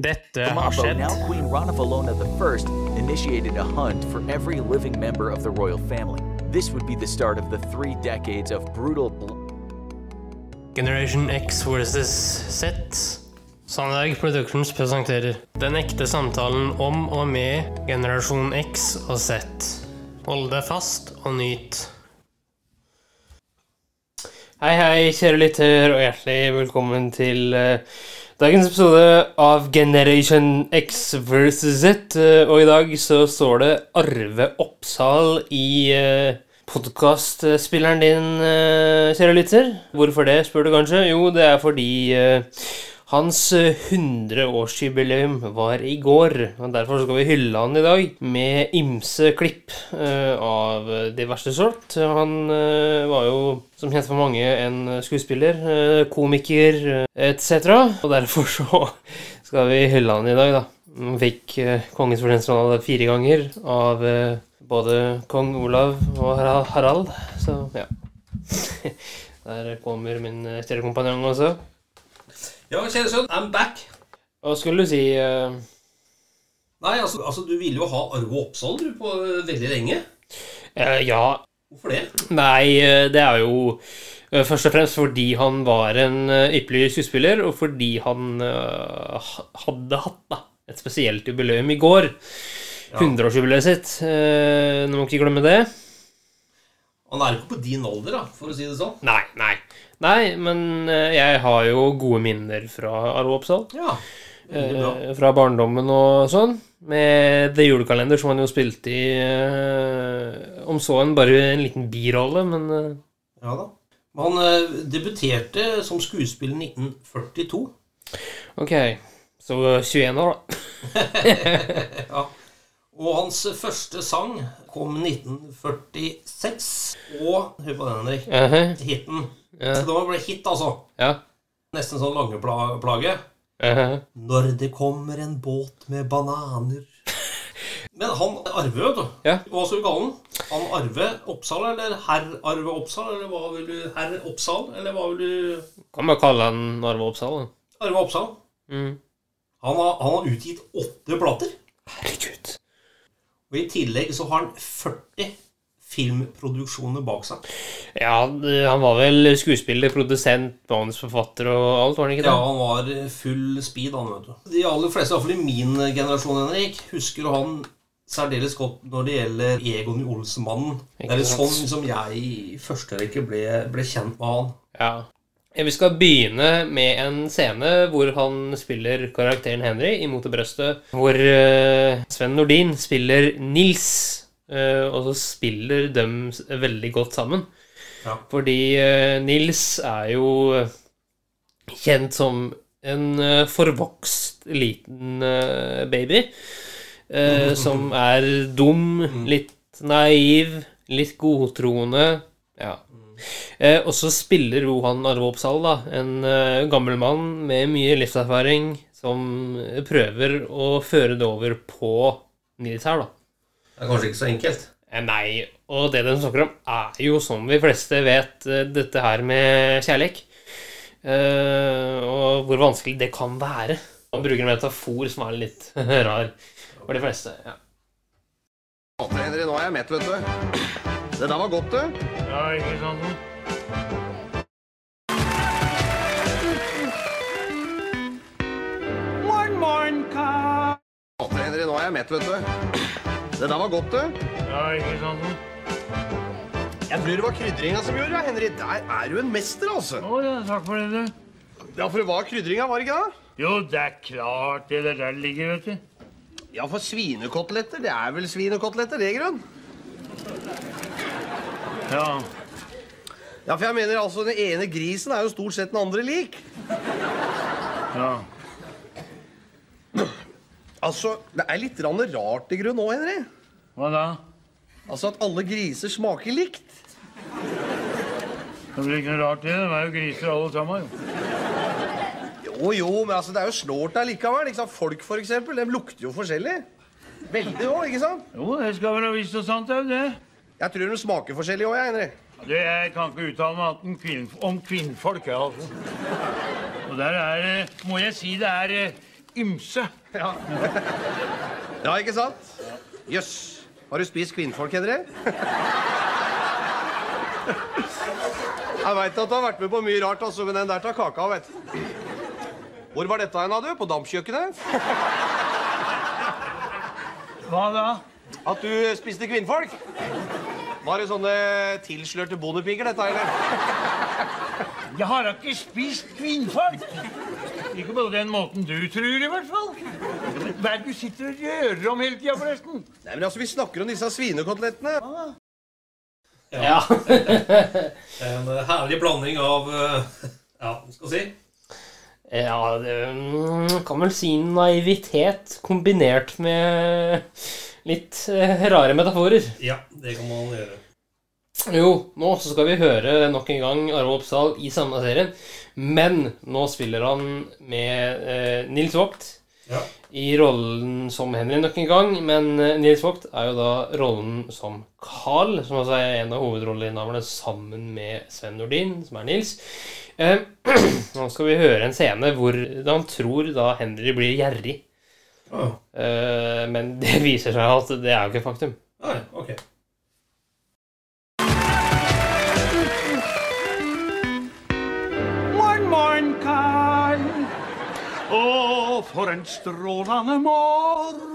Dette har skjedd. now Queen Ranavalona I, initiated a hunt for every living member of the royal family. This would be the start of the three decades of brutal Generation X versus Z. Sandberg Productions presenterer Den ekte samtalen om og med generasjon X og Z. Hold deg fast og nyt. Hei, hei, kjære lytter, og hjertelig velkommen til eh, dagens episode av Generation X versus Z. Eh, og i dag så står det Arve Oppsal i uh, podkastspilleren din, eh, kjære lytter. Hvorfor det, spør du kanskje? Jo, det er fordi eh, hans eh, 100-årsjubileum var i går, og derfor skal vi hylle han i dag med ymse klipp eh, av diverse sort. Han eh, var jo, som kjent for mange, en skuespiller, eh, komiker eh, etc. Og derfor så skal vi hylle han i dag, da. Han fikk eh, Kongens fortjenstråd fire ganger av eh, både kong Olav og Harald- så ja. Der kommer min stjernekompanjong også. Ja, kjære sønn, I'm back. Hva skulle du si? eh, Nei, altså, altså du ville jo ha Arve Oppsal du, på eh, veldig lenge. eh, ja, Hvorfor det? nei, eh, det er jo eh, først og fremst fordi han var en eh, ypperlig skuespiller, og fordi han eh, ha- hadde hatt da, et spesielt jubileum i går. 100-årsjubileet sitt. Eh, Nå må ikke glemme det. Han er jo ikke på din alder, da, for å si det sånn. Nei, nei. Nei, men eh, jeg har jo gode minner fra Arve Oppsal. Ja. Eh, fra barndommen og sånn. Med The Julekalender, som han jo spilte i eh, Om så en bare en liten birolle, men eh, Ja da. Han eh, debuterte som skuespiller i 1942. ok. Så 21 år, da. Ja. Og hans første sang kom 1946. Og hør på den, Henrik. Mhm, Hiten. Ja. Så det ble hit, altså. ja. Nesten sånn langeplage. mhm. Når det kommer en båt med bananer Men han Arve, vet du. Ja. Hva skal vi kalle han? Han Arve Oppsal, eller herr Arve Oppsal? Eller hva vil du Herr Oppsal, eller hva vil du Kan bare kalle han Arve Oppsal. da. Arve Oppsal. Mm. Han har, han har utgitt åtte plater. Herregud. Og i tillegg så har han 40 filmproduksjoner bak seg. Ja, han var vel skuespiller, produsent, manusforfatter og alt, var han ikke det? Ja, han var full speed, han, vet du. De aller fleste, iallfall i min generasjon, Henrik, husker han særdeles godt når det gjelder Egon Olsenmannen. Det er sånn som jeg i første rekke ble, ble kjent med han. Ja. Vi skal begynne med en scene hvor han spiller karakteren Henry i Mot i brøstet. Hvor eh, Sven Nordin spiller Nils, eh, og så spiller de veldig godt sammen. Ja. Fordi eh, Nils er jo kjent som en forvokst liten baby. som er dum, litt naiv, litt godtroende. Ja. Eh, og så spiller Rohan Arvopsal, da, en eh, gammel mann med mye livserfaring, som prøver å føre det over på Nils her, da. Det er kanskje ikke så enkelt. Eh, nei, og det den snakker om, er jo som vi fleste vet, eh, dette her med kjærlighet. Eh, og hvor vanskelig det kan være. Han bruker en metafor som er litt rar for de fleste. Ja. Henry, nå er jeg mett, vet du. Det der var godt, du. Ja, ikke sant? Henry, nå er jeg mett, vet du. Det der var godt, du. Ja, ikke sant? Jeg tror det var krydringa som gjorde det, Henry. Der er du en mester, altså. Å ja, takk for det, du. Ja, for det var krydringa, var det ikke det? Jo, det er klart det der, der ligger, vet du. Ja, for svinekoteletter, det er vel svinekoteletter, det, grunn? Ja. Ja, for jeg mener altså, den ene grisen er jo stort sett den andre lik. Ja. Altså, det er litt rart i grunn nå, Henry. Hva da? Altså at alle griser smaker likt. Det blir ikke noe rart i det. De er jo griser alle sammen. jo. Jo, jo, men altså, det er jo snålt allikevel. Ikke sant? Folk, for eksempel, de lukter jo forskjellig. Veldig òg, ikke sant? Jo, det skal være visst og sant, det er jo det. Jeg tror de smaker forskjellig òg, jeg, Henry. Du, jeg kan ikke uttale meg annet kvinn, om kvinnfolk, jeg, altså. Og der er, eh, må jeg si, det er eh, ymse. Ja, ikke sant? Jøss. Har du spist kvinnfolk, Henrik? Jeg veit at du har vært med på mye rart, altså, men den der tar kaka av, vet. Hvor var dette hen, du? På dampkjøkkenet? Hva da? At du spiste kvinnfolk? Var det sånne tilslørte bondepiker, dette, eller? Jeg har da ikke spist kvinnfolk. Ikke på den måten du tror, i hvert fall. Hva er det du sitter og rører om hele tida, forresten? Nei, men altså, Vi snakker om disse svinekotelettene. Ja. En eh, herlig blanding av eh, Ja, hva skal jeg si? ja, det mm, kan vel si naivitet kombinert med litt eh, rare metaforer. Ja, det kan man gjøre. Jo, nå skal vi høre nok en gang Arve Oppsal i samme serien. Men nå spiller han med eh, Nils Vogt Ja. i rollen som Henry nok en gang. Men eh, Nils Vogt er jo da rollen som Carl, som altså er en av hovedrolleinnehaverne sammen med Sven Nordin, som er Nils. Eh, nå skal vi høre en scene hvor han tror da Henry blir gjerrig. Eh, men det viser seg at det er jo ikke faktum. Nei, ok. Morgen, morgen, Karl. Å, for en strålende morgen.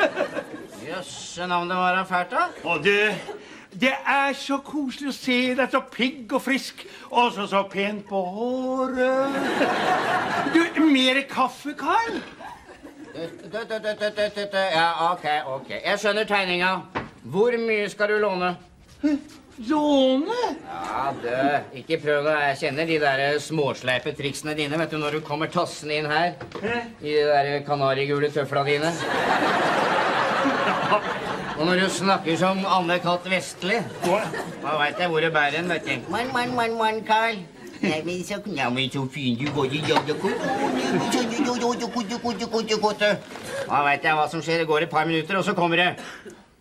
Jøsse navn, det var da fælt, da. Og det, det er så koselig å se deg så pigg og frisk, og så så pent på håret. Du, mer kaffe, Karl? Ja, ok, ok. Jeg skjønner tegninga. Hvor mye skal du låne? Låne? Ja, du, ikke prøv det. Jeg kjenner de der småsleipe triksene dine vet du, når du kommer tassende inn her. I de der kanarigule tøfla dine. Og når du snakker som Anne Katt Vestli, da veit jeg hvor det bærer en, vet du. Mann, mann, mann, mann, Carl. Nei, men så, ja, men så fin du var i dag, da veit jeg hva som skjer. Det går et par minutter, og så kommer det.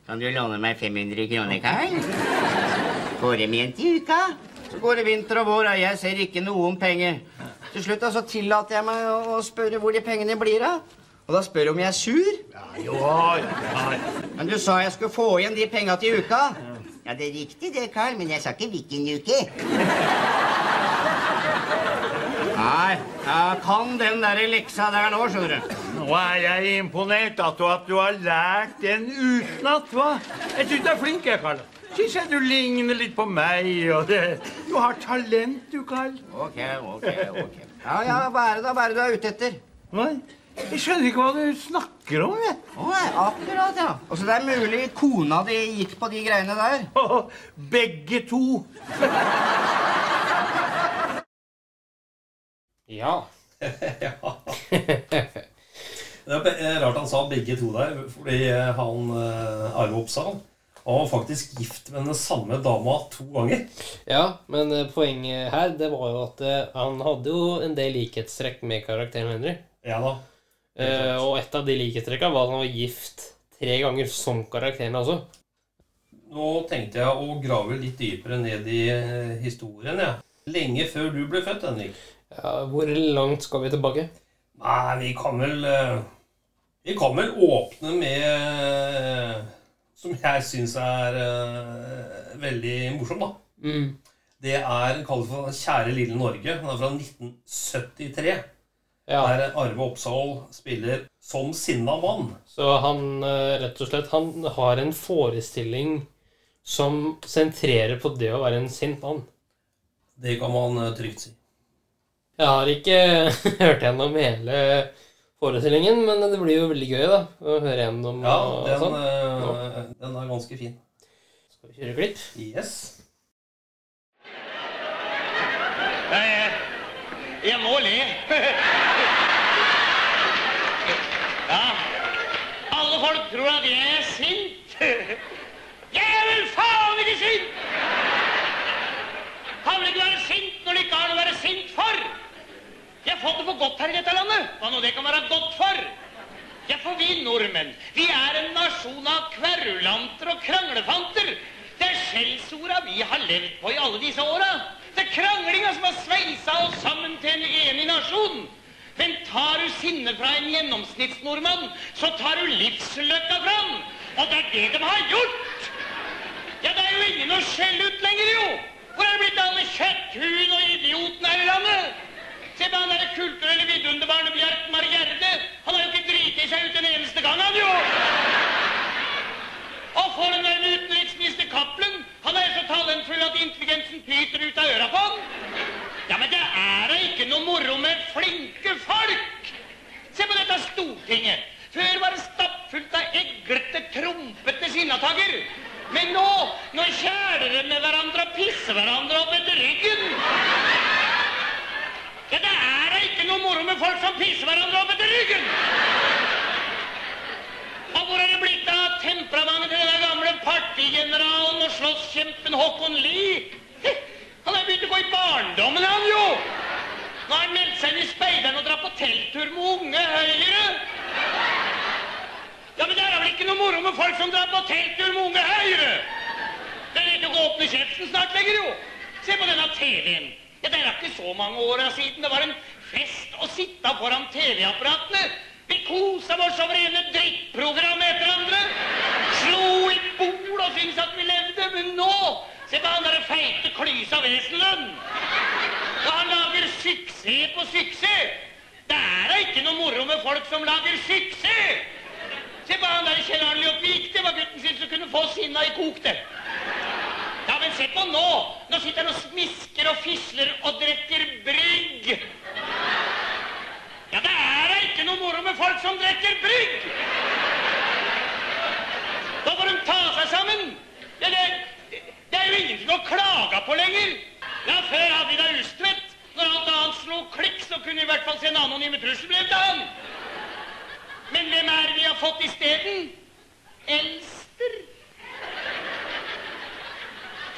Kan du låne meg 500 kroner, Carl? Går det igjen til uka? Så går det vinter og vår, og jeg ser ikke noen penger. Til slutt så tillater jeg meg å spørre hvor de pengene blir av. Og da spør du om jeg er sur. Ja, Jo, ja. Men du sa jeg skulle få igjen de penga til uka. Ja, det er riktig det, Carl, men jeg sa ikke hvilken uke. Nei, jeg kan den der leksa der nå, skjønner du. Nå er jeg imponert at du, at du har lært den utenat, hva? Jeg syns du er flink, jeg, Karl. Syns jeg du ligner litt på meg, og det, du har talent, du, Karl. Ok, ok, ok. Ja, ja, hva er det da? Hva er det du er ute etter? Nei, Jeg skjønner ikke hva du snakker om, jeg. Å, nei, akkurat, ja. Altså, det er mulig kona di gikk på de greiene der. Begge to. Ja. ja. Det er rart han sa begge to der, fordi han eh, Arve Oppsal han var faktisk gift med den samme dama to ganger. Ja, men eh, poenget her det var jo at eh, han hadde jo en del likhetstrekk med karakteren Henry. Ja da. Eh, og et av de likhetstrekkene var at han var gift tre ganger som karakteren også. Nå tenkte jeg å grave litt dypere ned i eh, historien, jeg. Lenge før du ble født, Henrik. Ja, hvor langt skal vi tilbake? Nei, vi kan vel eh, Vi kan vel åpne med eh, Som jeg syns er eh, veldig morsom, da. Mm. Det er kalt for Kjære lille Norge. Den er fra 1973. Ja, Der Arve Oppsal spiller som sinna mann. Så han rett og slett Han har en forestilling som sentrerer på det å være en sint mann. Det kan man trygt si. Jeg har ikke hørt gjennom hele forestillingen, men det blir jo veldig gøy da å høre gjennom. Ja, og den, sånn. øh, den er ganske fin. Skal vi kjøre klipp? Yes. Jeg, må le. Ja, alle folk tror at jeg er sint. Jeg er vel faen ikke sint! Kan vel ikke være sint når det ikke har noe å være sint? Jeg fått det for godt her i dette landet. Hva nå det kan være godt for? Ja, for vi nordmenn, vi er en nasjon av kverulanter og kranglefanter. Det er skjellsorda vi har levd på i alle disse åra. Det er kranglinga som har sveisa oss sammen til en enig nasjon. Men tar du sinnet fra en gjennomsnittsnordmann, så tar du livsløkka fram. Og det er det de har gjort. Ja, det er jo ingen å skjelle ut lenger, jo. Hvor er det blitt av alle kjøtthuene og idiotene her i landet? Se på han derre kulturelle vidunderbarnet Bjark Margjerde. Han har jo ikke driti seg ut en eneste gang, han jo. Og fornærme utenriksminister Cappelen, han er så talentfull at intelligensen pyter ut av øra på han. Ja, men det er da ikke noe moro med flinke folk. Se på dette Stortinget. Før var det stappfullt av eglete, trompete sinnataker. Men nå, nå kjæler de med hverandre og pisser hverandre opp etter ryggen. Ja, det er da ikke noe moro med folk som pisser hverandre opp etter ryggen. Og hvor er det blitt av temperamentet til den gamle partigeneralen og slåsskjempen Håkon Lie? Han har begynt å gå i barndommen, han jo! Nå har han meldt seg inn i speideren og dratt på telttur med Unge Høyre. Ja, men det er da vel ikke noe moro med folk som drar på telttur med Unge Høyre? Det er ikke å åpne kjeften snart lenger, jo. Se på denne TV-en. Det er ikke så mange åra siden det var en fest å sitte foran TV-apparatene. Vi kosa oss over ene drittprogram etter andre. Slo i bord og syntes at vi levde. Men nå Se på han derre feite Klysa Wesenlund. Og han lager suksess på suksess. Det er da ikke noe moro med folk som lager suksess. Se på han der Kjell Arne Ljåtvik. Det var gutten sin som kunne få sinna i kok, det. Se på nå. Nå sitter han og smisker og fisler og drikker brygg. Ja, det er da ikke noe moro med folk som drikker brygg. Da får de ta seg sammen. Det, det, det er jo ingenting å klage på lenger. Ja, før hadde vi da Ustvedt. Når alt annet slo klikk, så kunne vi i hvert fall se en anonyme trusselbrev til han. Men hvem er det vi har fått isteden? Elster.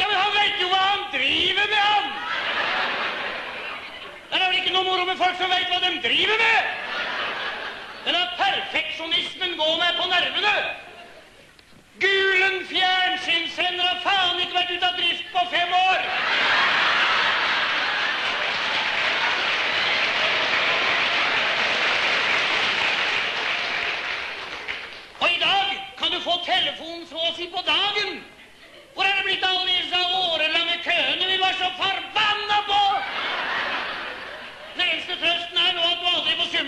Ja, men han vet jo hva han driver med, han! Det er vel ikke noe moro med folk som vet hva de driver med! Denne perfeksjonismen går meg på nervene! Gulen fjernsynssender har faen ikke vært ute av drift på fem år! Og i dag kan du få telefonen fra oss i på dagen! Hvor er det blitt av alle disse årelange køene vi var så forbanna på? Den eneste trøsten er nå at du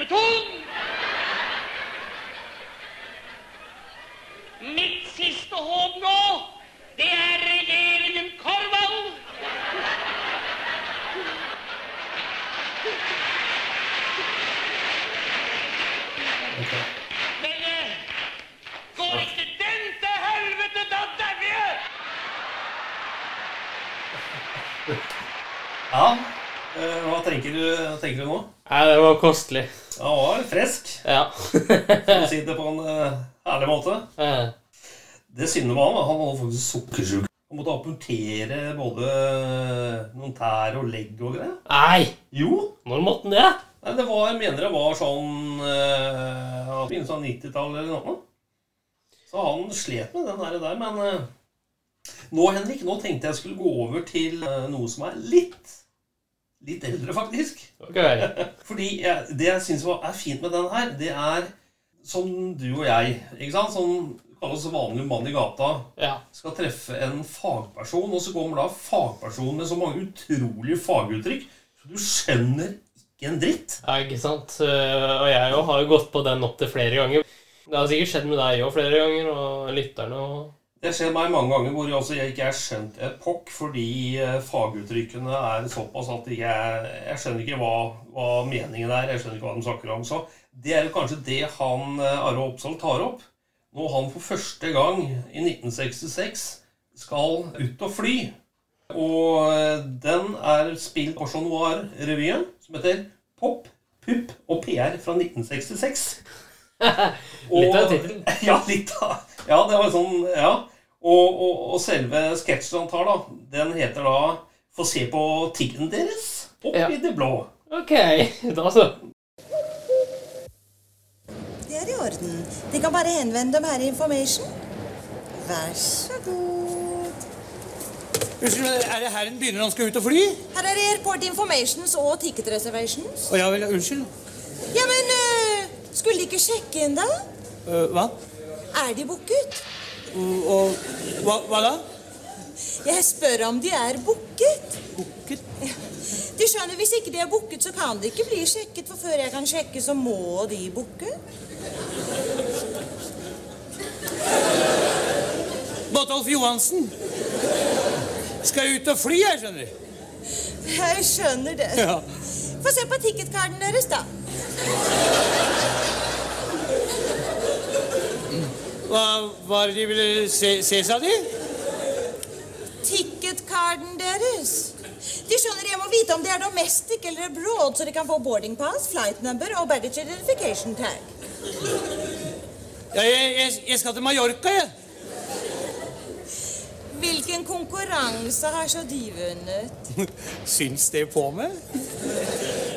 får. Mitt siste håp nå, det er regjeringen Korvald. Men eh, går ikke den til helvete, da dauer jeg! Ja, eh, hva tenker du, tenker du nå? Nei, det var kostelig. Ja, han var frisk, Ja. for å si det på en uh, ærlig måte. Eh, Det synder med han, han var faktisk sukkersyk. Han måtte amputere både noen tær og legg og greier. Nei! Jo, Når måtte han det? Nei, det var, jeg mener det var sånn uh, Begynnelsen av 90-tallet eller noe. Så han slet med den der, der men uh, nå, Henrik, nå tenkte jeg skulle gå over til noe som er litt Litt eldre, faktisk. Ok. Fordi jeg, det jeg syns er fint med den her, det er som du og jeg, ikke sant? som kalles vanlig mann i gata, Ja. skal treffe en fagperson, og så kommer da fagpersonen med så mange utrolige faguttrykk, så du skjønner ikke en dritt. ja, ikke sant. Eh, Og jeg har jo gått på den opptil flere ganger. Det har sikkert skjedd med deg òg flere ganger, og lytterne og Det skjer meg mange ganger hvor jeg, også, jeg ikke har skjønt et pokk fordi eh, faguttrykkene er såpass at jeg, jeg skjønner ikke hva, hva meningen er. Jeg skjønner ikke hva de snakker om. Så det er jo kanskje det han eh, Arve Oppsal tar opp. Når han for første gang i 1966 skal ut og fly. Og eh, den er spilt på Chat Noir-revyen, som heter Pop, Pupp og PR fra 1966. Litt av tittelen. Ja, litt av Ja, det var sånn Ja. Og, og, og selve sketsjen han tar, da, den heter da Få se på tiggen deres opp Ja. i det blå. Ok, da så. Det er i orden. De kan bare henvende dem her i Information. Vær så god. Unnskyld, er det her en begynner han skal ut og fly? Her er det Airport Informations og Ticket Reservations. Å ja vel, unnskyld. Ja, men skulle de ikke sjekke inn, da? Uh, hva? Er de booket? Og, hva, hva da? Jeg spør om de er booket. Booket? Du skjønner, Hvis ikke de er booket, så kan de ikke bli sjekket. For før jeg kan sjekke, så må de booke. Botolf Johansen. Skal ut og fly, jeg skjønner. Jeg skjønner det. Ja. Få se på ticketkarten deres, da. Hva var det de ville se, se sa de? Ticketcarden deres. De skjønner, Jeg må vite om det er domestic eller abroad, så de kan få boarding pass, flight number og baggage identification tag. Ja, jeg, jeg, jeg skal til Mallorca, jeg. Hvilken konkurranse har så de vunnet? Syns det på meg?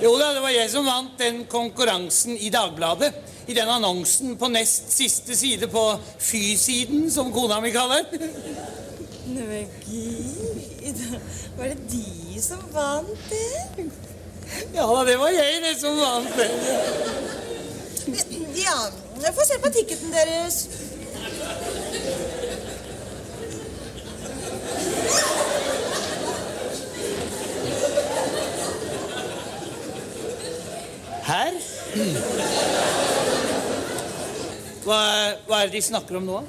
Jo da, det var jeg som vant den konkurransen i Dagbladet. I den annonsen på nest siste side på Fy-siden, som kona mi kaller. Nei, men gud. Var det de som vant det? Ja da, det var jeg det som vant det. Ja, få se på ticketen deres. Her? Hva, hva er det de snakker om nå?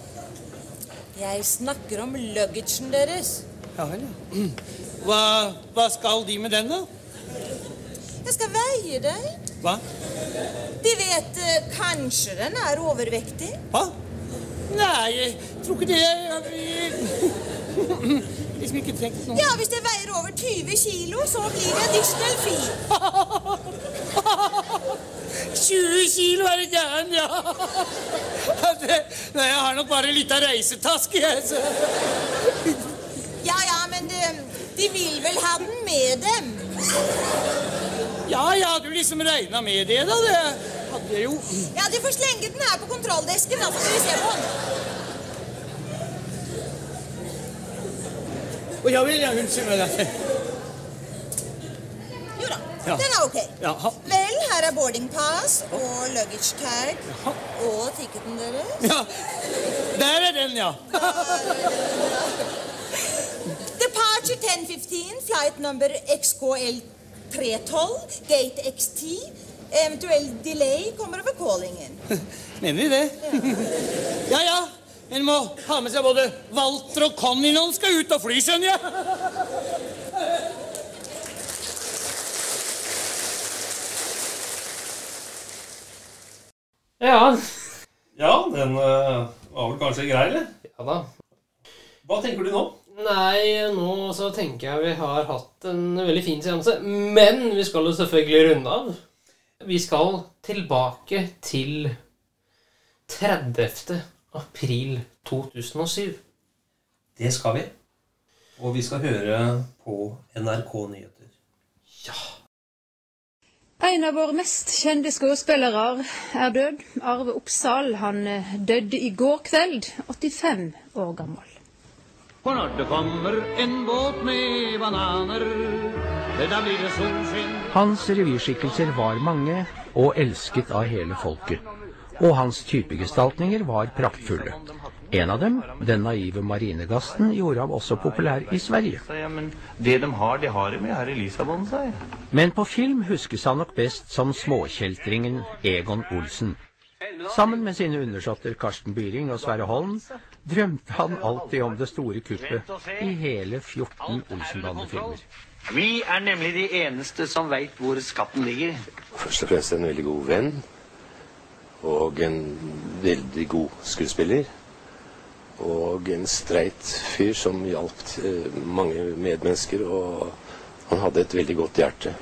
Jeg snakker om luggagen deres. Ja vel, ja. Hva, hva skal de med den, da? Jeg skal veie deg. Hva? De vet eh, kanskje den er overvektig. Hva? Nei, jeg tror ikke det. Jeg, jeg, liksom ikke trenger noe. Ja, hvis det veier over 20 kilo, så blir det additional fee. 20 kilo er det gæren, ja. Det, nei, jeg har nok bare en liten reisetaske, jeg. Så. Ja, ja, men de, de vil vel ha den med dem. Ja, jeg hadde jo liksom regna med det, da. Det hadde jeg jo. Ja, de får slenge den her på kontrolldesken, da, så skal vi se på den. Og ja vel, ja, unnskyld meg. Jo da, Ja. den er ok. Jaha. Her er boarding pass og luggage tag og ticketen deres. Ja, der er den, ja. Departure 1015, flight number XKL 312, gate X10. Eventuell delay kommer over callingen. Mener de det? Ja, ja. En må ha med seg både Walter og Conny når han skal ut og fly, skjønner jeg. Ja. Ja, den eh, var vel kanskje grei, eller? ja da. Hva tenker du nå? Nei, nå så tenker jeg vi har hatt en veldig fin seanse. Men vi skal jo selvfølgelig runde av. Vi skal tilbake til 30. april 2007. Det skal vi. Og vi skal høre på NRK Nyheter. En av våre mest kjente skuespillere er død. Arve Oppsal. Han eh, døde i går kveld, 85 år gammel. For når det kommer en båt med bananer, da blir det solskinn. Hans revyskikkelser var mange og elsket av hele folket. Og hans typegestaltninger var praktfulle. En av dem, den naive marinegasten, gjorde ham også populær i Sverige. det de har, det har de med her i Lissabon, sa jeg. Men på film huskes han nok best som småkjeltringen Egon Olsen. Sammen med sine undersåtter Karsten Byring og Sverre Holm drømte han alltid om det store kuppet i hele 14 Olsenbande-filmer. Vi er nemlig de eneste som veit hvor skatten ligger. Først og fremst en veldig god venn. Og en veldig god skuespiller. Og en streit fyr som hjalp eh, mange medmennesker. Og han hadde et veldig godt hjerte.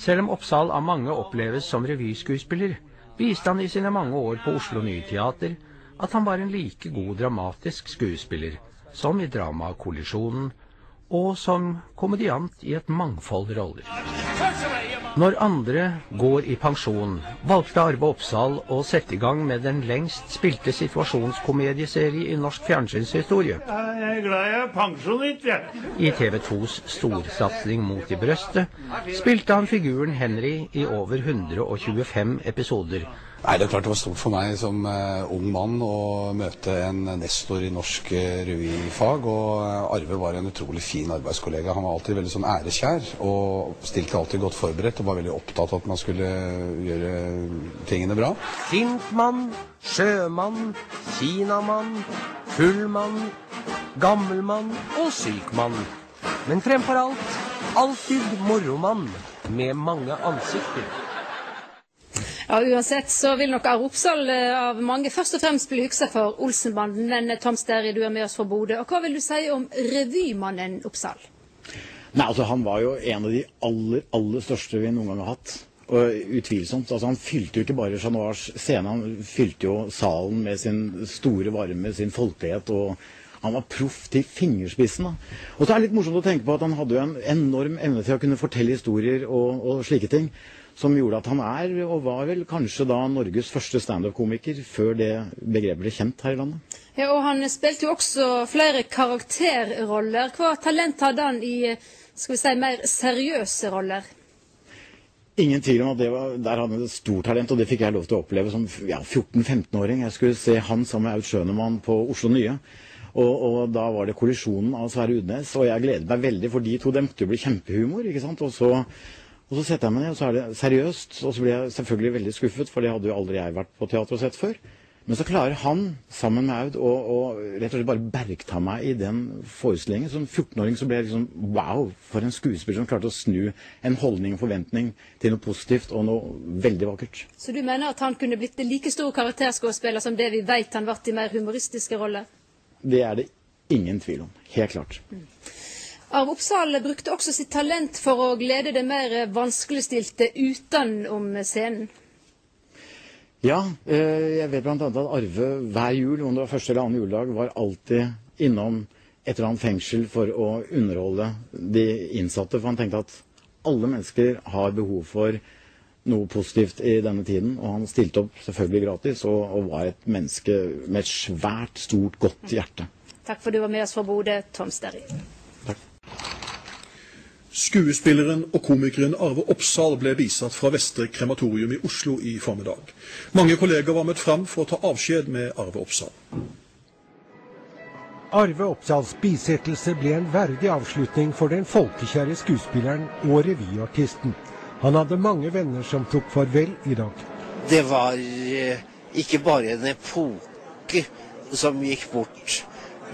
Selv om Oppsal av mange oppleves som revyskuespiller, viste han i sine mange år på Oslo Nye Teater at han var en like god dramatisk skuespiller som i dramakollisjonen, og som komediant i et mangfold roller. Når andre går i pensjon, valgte Arve Oppsal å sette i gang med den lengst spilte situasjonskomedieserie i norsk fjernsynshistorie. Jeg er glad jeg er pensjonist, jeg. I TV 2s storsatsing Mot i brøstet spilte han figuren Henry i over 125 episoder, Nei, Det er klart det var stort for meg som uh, ung mann å møte en nestor i norsk uh, revyfag. Og eh, Arve var en utrolig fin arbeidskollega. Han var alltid veldig sånn ærekjær og stilte alltid godt forberedt og var veldig opptatt av at man skulle gjøre tingene bra. Sintmann, sjømann, kinamann, fullmann, gammelmann og sykmann. Men fremfor alt alltid moromann med mange ansikter. Ja, Uansett så vil nok Are Oppsal eh, av mange først og fremst bli huska for Olsenbanden. Men eh, Tom Sterry, du er med oss fra Bodø. Og hva vil du si om revymannen Oppsal? Nei, altså Han var jo en av de aller, aller største vi noen gang har hatt. Og utvilsomt. altså Han fylte jo ikke bare Chat Noirs scene, han fylte jo salen med sin store varme, sin folkelighet. og han var proff til fingerspissen. da. Og så er det litt morsomt å tenke på at han hadde jo en enorm evne til å kunne fortelle historier og, og slike ting som gjorde at han er, og var vel kanskje da Norges første standup-komiker før det begrepet ble kjent her i landet. Ja, og Han spilte jo også flere karakterroller. Hva talent hadde han i skal vi si, mer seriøse roller? Ingen tvil om at det var, der hadde han et stort talent, og det fikk jeg lov til å oppleve som ja, 14-15-åring. Jeg skulle se han sammen med Aud Schønemann på Oslo Nye. Og, og, da var det kollisjonen av Sverre Udnes, og jeg gleder meg veldig, for de to dem jo bli kjempehumor. ikke sant? Og så og så setter jeg meg ned, og så er det seriøst. Og så blir jeg selvfølgelig veldig skuffet, for det hadde jo aldri jeg vært på teater og sett før. Men så klarer han, sammen med Aud, å, å rett og slett bare bergta meg i den forestillingen. Som 14-åring så ble jeg liksom wow, for en skuespiller som klarte å snu en holdning og forventning til noe positivt og noe veldig vakkert. Så du mener at han kunne blitt en like stor karakterskuespiller som det vi vet han ble i mer humoristiske roller? Det er det ingen tvil om. Helt klart. Mm. Arv Oppsal brukte også sitt talent for å glede det mer vanskeligstilte utenom scenen. Ja, eh, jeg vet bl.a. at Arve hver jul, om det var første eller annen juledag, var alltid innom et eller annet fengsel for å underholde de innsatte. For han tenkte at alle mennesker har behov for noe positivt i denne tiden. Og han stilte opp selvfølgelig gratis, og, og var et menneske med et svært, stort, godt hjerte. Takk for du var med oss fra Bodø, Tom Sterry. Skuespilleren og komikeren Arve Oppsal ble bisatt fra Vestre krematorium i Oslo i formiddag. Mange kolleger var møtt fram for å ta avskjed med Arve Oppsal. Arve Oppsals bisettelse ble en verdig avslutning for den folkekjære skuespilleren og revyartisten. Han hadde mange venner som tok farvel i dag. Det var eh, ikke bare en epoke som gikk bort.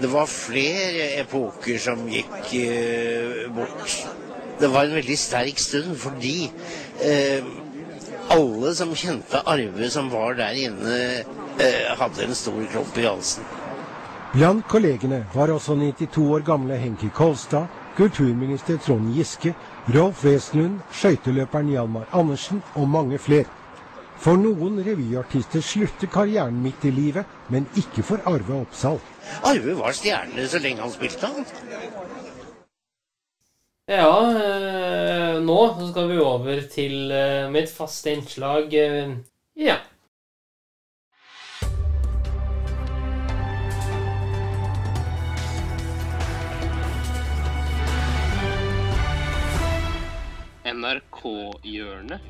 Det var flere epoker som gikk uh, bort det var en veldig sterk stund fordi eh, alle som kjente Arve som var der inne, eh, hadde en stor klump i halsen. Blant kollegene var også 92 år gamle Henki Kolstad, kulturminister Trond Giske, Rolf Wesenlund, skøyteløperen Hjalmar Andersen og mange flere. For noen revyartister slutter karrieren midt i livet, men ikke for Arve Oppsal. Arve var stjerne så lenge han spilte, han. Ja, eh, nå skal vi over til eh, mitt faste innslag eh, Ja. NRK-hjørnet.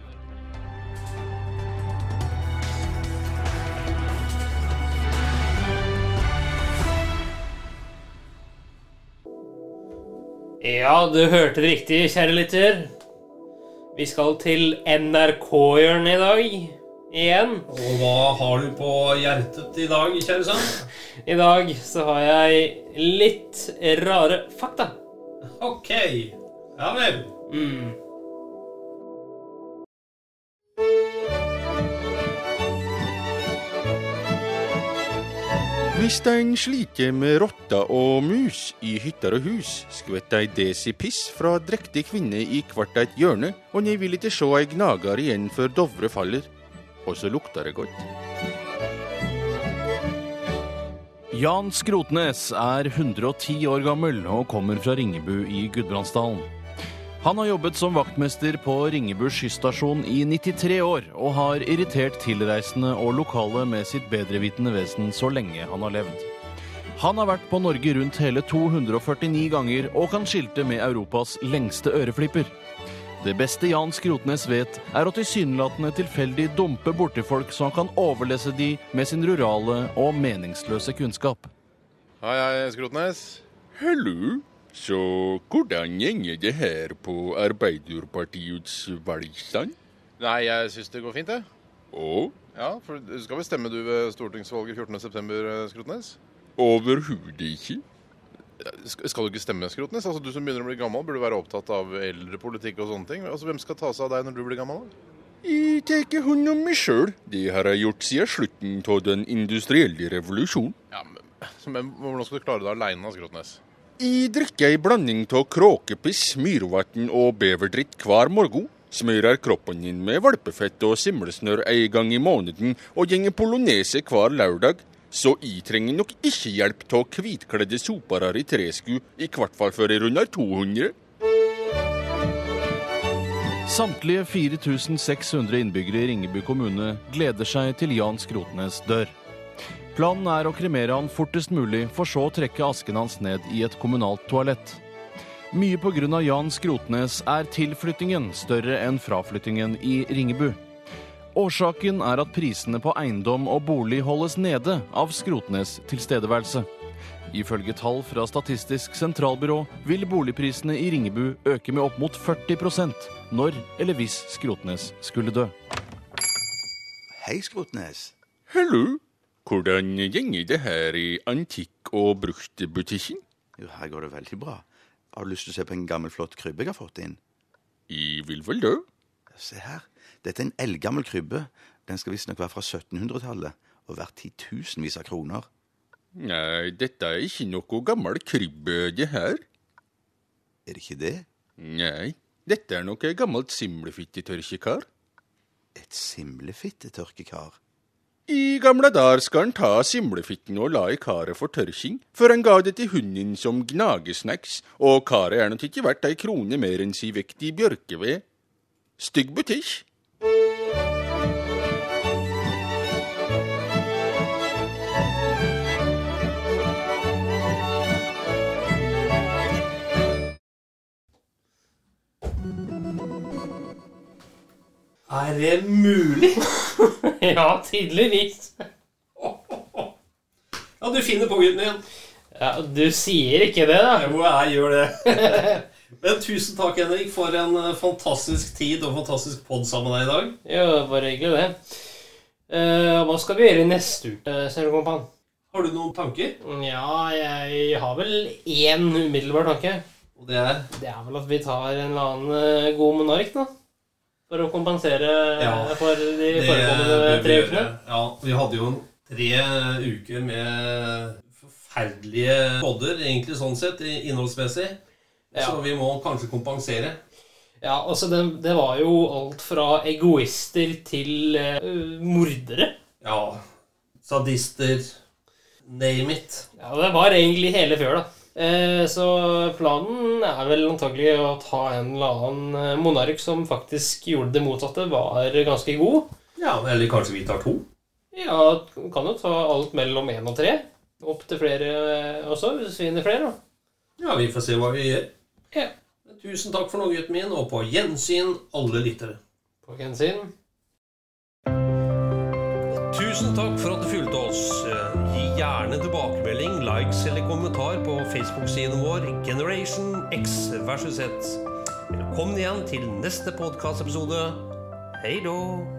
Ja, du hørte det riktig, kjære lytter. Vi skal til NRK-hjørnet i dag. Igjen. Og hva har du på hjertet i dag, kjære sønn? I dag så har jeg litt rare fakta. Ok. Ja vel. Mm. Hvis ein sliter med rotter og mus i hytter og hus, skvetter ei desi piss fra drektig kvinne i hvert eit hjørne, og nei vil ikke sjå ei gnager igjen før Dovre faller. Og så lukter det godt. Jan Skrotnes er 110 år gammel og kommer fra Ringebu i Gudbrandsdalen. Han har jobbet som vaktmester på Ringebu skystasjon i 93 år, og har irritert tilreisende og lokale med sitt bedrevitende vesen så lenge han har levd. Han har vært på Norge rundt hele 249 ganger og kan skilte med Europas lengste øreflipper. Det beste Jan Skrotnes vet, er å tilsynelatende tilfeldig dumpe borti folk så han kan overlese de med sin rurale og meningsløse kunnskap. Hei, hei, Skrotnes. Hallo. Så hvordan gjenger det her på Arbeiderpartiets valgstand? Nei, jeg syns det går fint, jeg. Og? Ja, for du skal vel stemme du ved stortingsvalget 14.9., Skrotnes? Overhodet ikke. Skal du ikke stemme, Skrotnes? Altså, Du som begynner å bli gammel, burde være opptatt av eldrepolitikk og sånne ting. Altså, Hvem skal ta seg av deg når du blir gammel? da? Jeg tar hånd om meg sjøl. Det har jeg gjort siden slutten av den industrielle revolusjonen. Ja, men, men hvordan skal du klare deg aleine, Skrotnes? Jeg drikker ei blanding av kråkepiss, myrvann og beverdritt hver morgen. Smører kroppen din med valpefett og simlesnørr en gang i måneden og gjenger polonese hver lørdag. Så jeg trenger nok ikke hjelp av hvitkledde sopere i tresku, i hvert fall før jeg runder 200. Samtlige 4600 innbyggere i Ringebu kommune gleder seg til Jan Skrotnes dør. Planen er å kremere han fortest mulig, for så å trekke asken hans ned i et kommunalt toalett. Mye pga. Jan Skrotnes er tilflyttingen større enn fraflyttingen i Ringebu. Årsaken er at prisene på eiendom og bolig holdes nede av Skrotnes tilstedeværelse. Ifølge tall fra Statistisk sentralbyrå vil boligprisene i Ringebu øke med opp mot 40% når eller hvis Skrotnes skulle dø. Hei, Skrotnes. Hallo. Hvordan gjenger det her i antikk- og bruktbutikken? Jo, her går det veldig bra. Har du lyst til å se på en gammel, flott krybbe jeg har fått inn? I vil vel det. Se her. Dette er en eldgammel krybbe. Den skal visstnok være fra 1700-tallet og verdt titusenvis av kroner. Nei, dette er ikke noe gammel krybbe, det her. Er det ikke det? Nei, dette er noe gammelt simlefittetørkekar. Et simlefittetørkekar? I gamle dager skal han ta simlefitten og la i karet for tørking, før han ga det til hunden som gnagesnacks, og karet er nok ikke verdt ei krone mer enn si vekt i bjørkeved. Stygg butikk. Er det mulig? ja, tydeligvis. Ja, du finner på gutten din. Ja, Du sier ikke det, da. Jo, jeg gjør det. Men tusen takk, Henrik, for en eh, fantastisk tid og fantastisk pod sammen med deg i dag. Jo, bare hyggelig, det. Uh, hva skal vi gjøre neste uke, Sergekompan? Har du noen tanker? Ja, jeg har vel én umiddelbar tanke. Og det er? Det er vel at vi tar en eller annen eh, god monark, da. For å kompensere Ja, for de foregående tre ukene. Ja, vi hadde jo tre uker med forferdelige podder, egentlig sånn sett, innholdsmessig. innholdsmessig. Så vi må kanskje kompensere. Ja, altså det, det var jo alt fra egoister til uh, mordere. Ja. Sadister. Name it. Ja, det var egentlig hele da. Eh, så planen er vel antagelig å ta en eller annen eh, monark som faktisk gjorde det motsatte, var ganske god. Ja, Eller kanskje vi tar to? Ja, kan jo ta alt mellom én og tre. Opp til flere eh, også, hvis vi finner flere. da. Ja, vi får se hva vi gjør. Ja. Tusen takk for nå, gutten min, og på gjensyn, alle lyttere. På gjensyn. Tusen takk for at du fulgte oss. Gjerne tilbakemelding, likes eller kommentar på Facebook-siden vår Generation X versus Z. Velkommen igjen til neste podkastepisode. Hei då!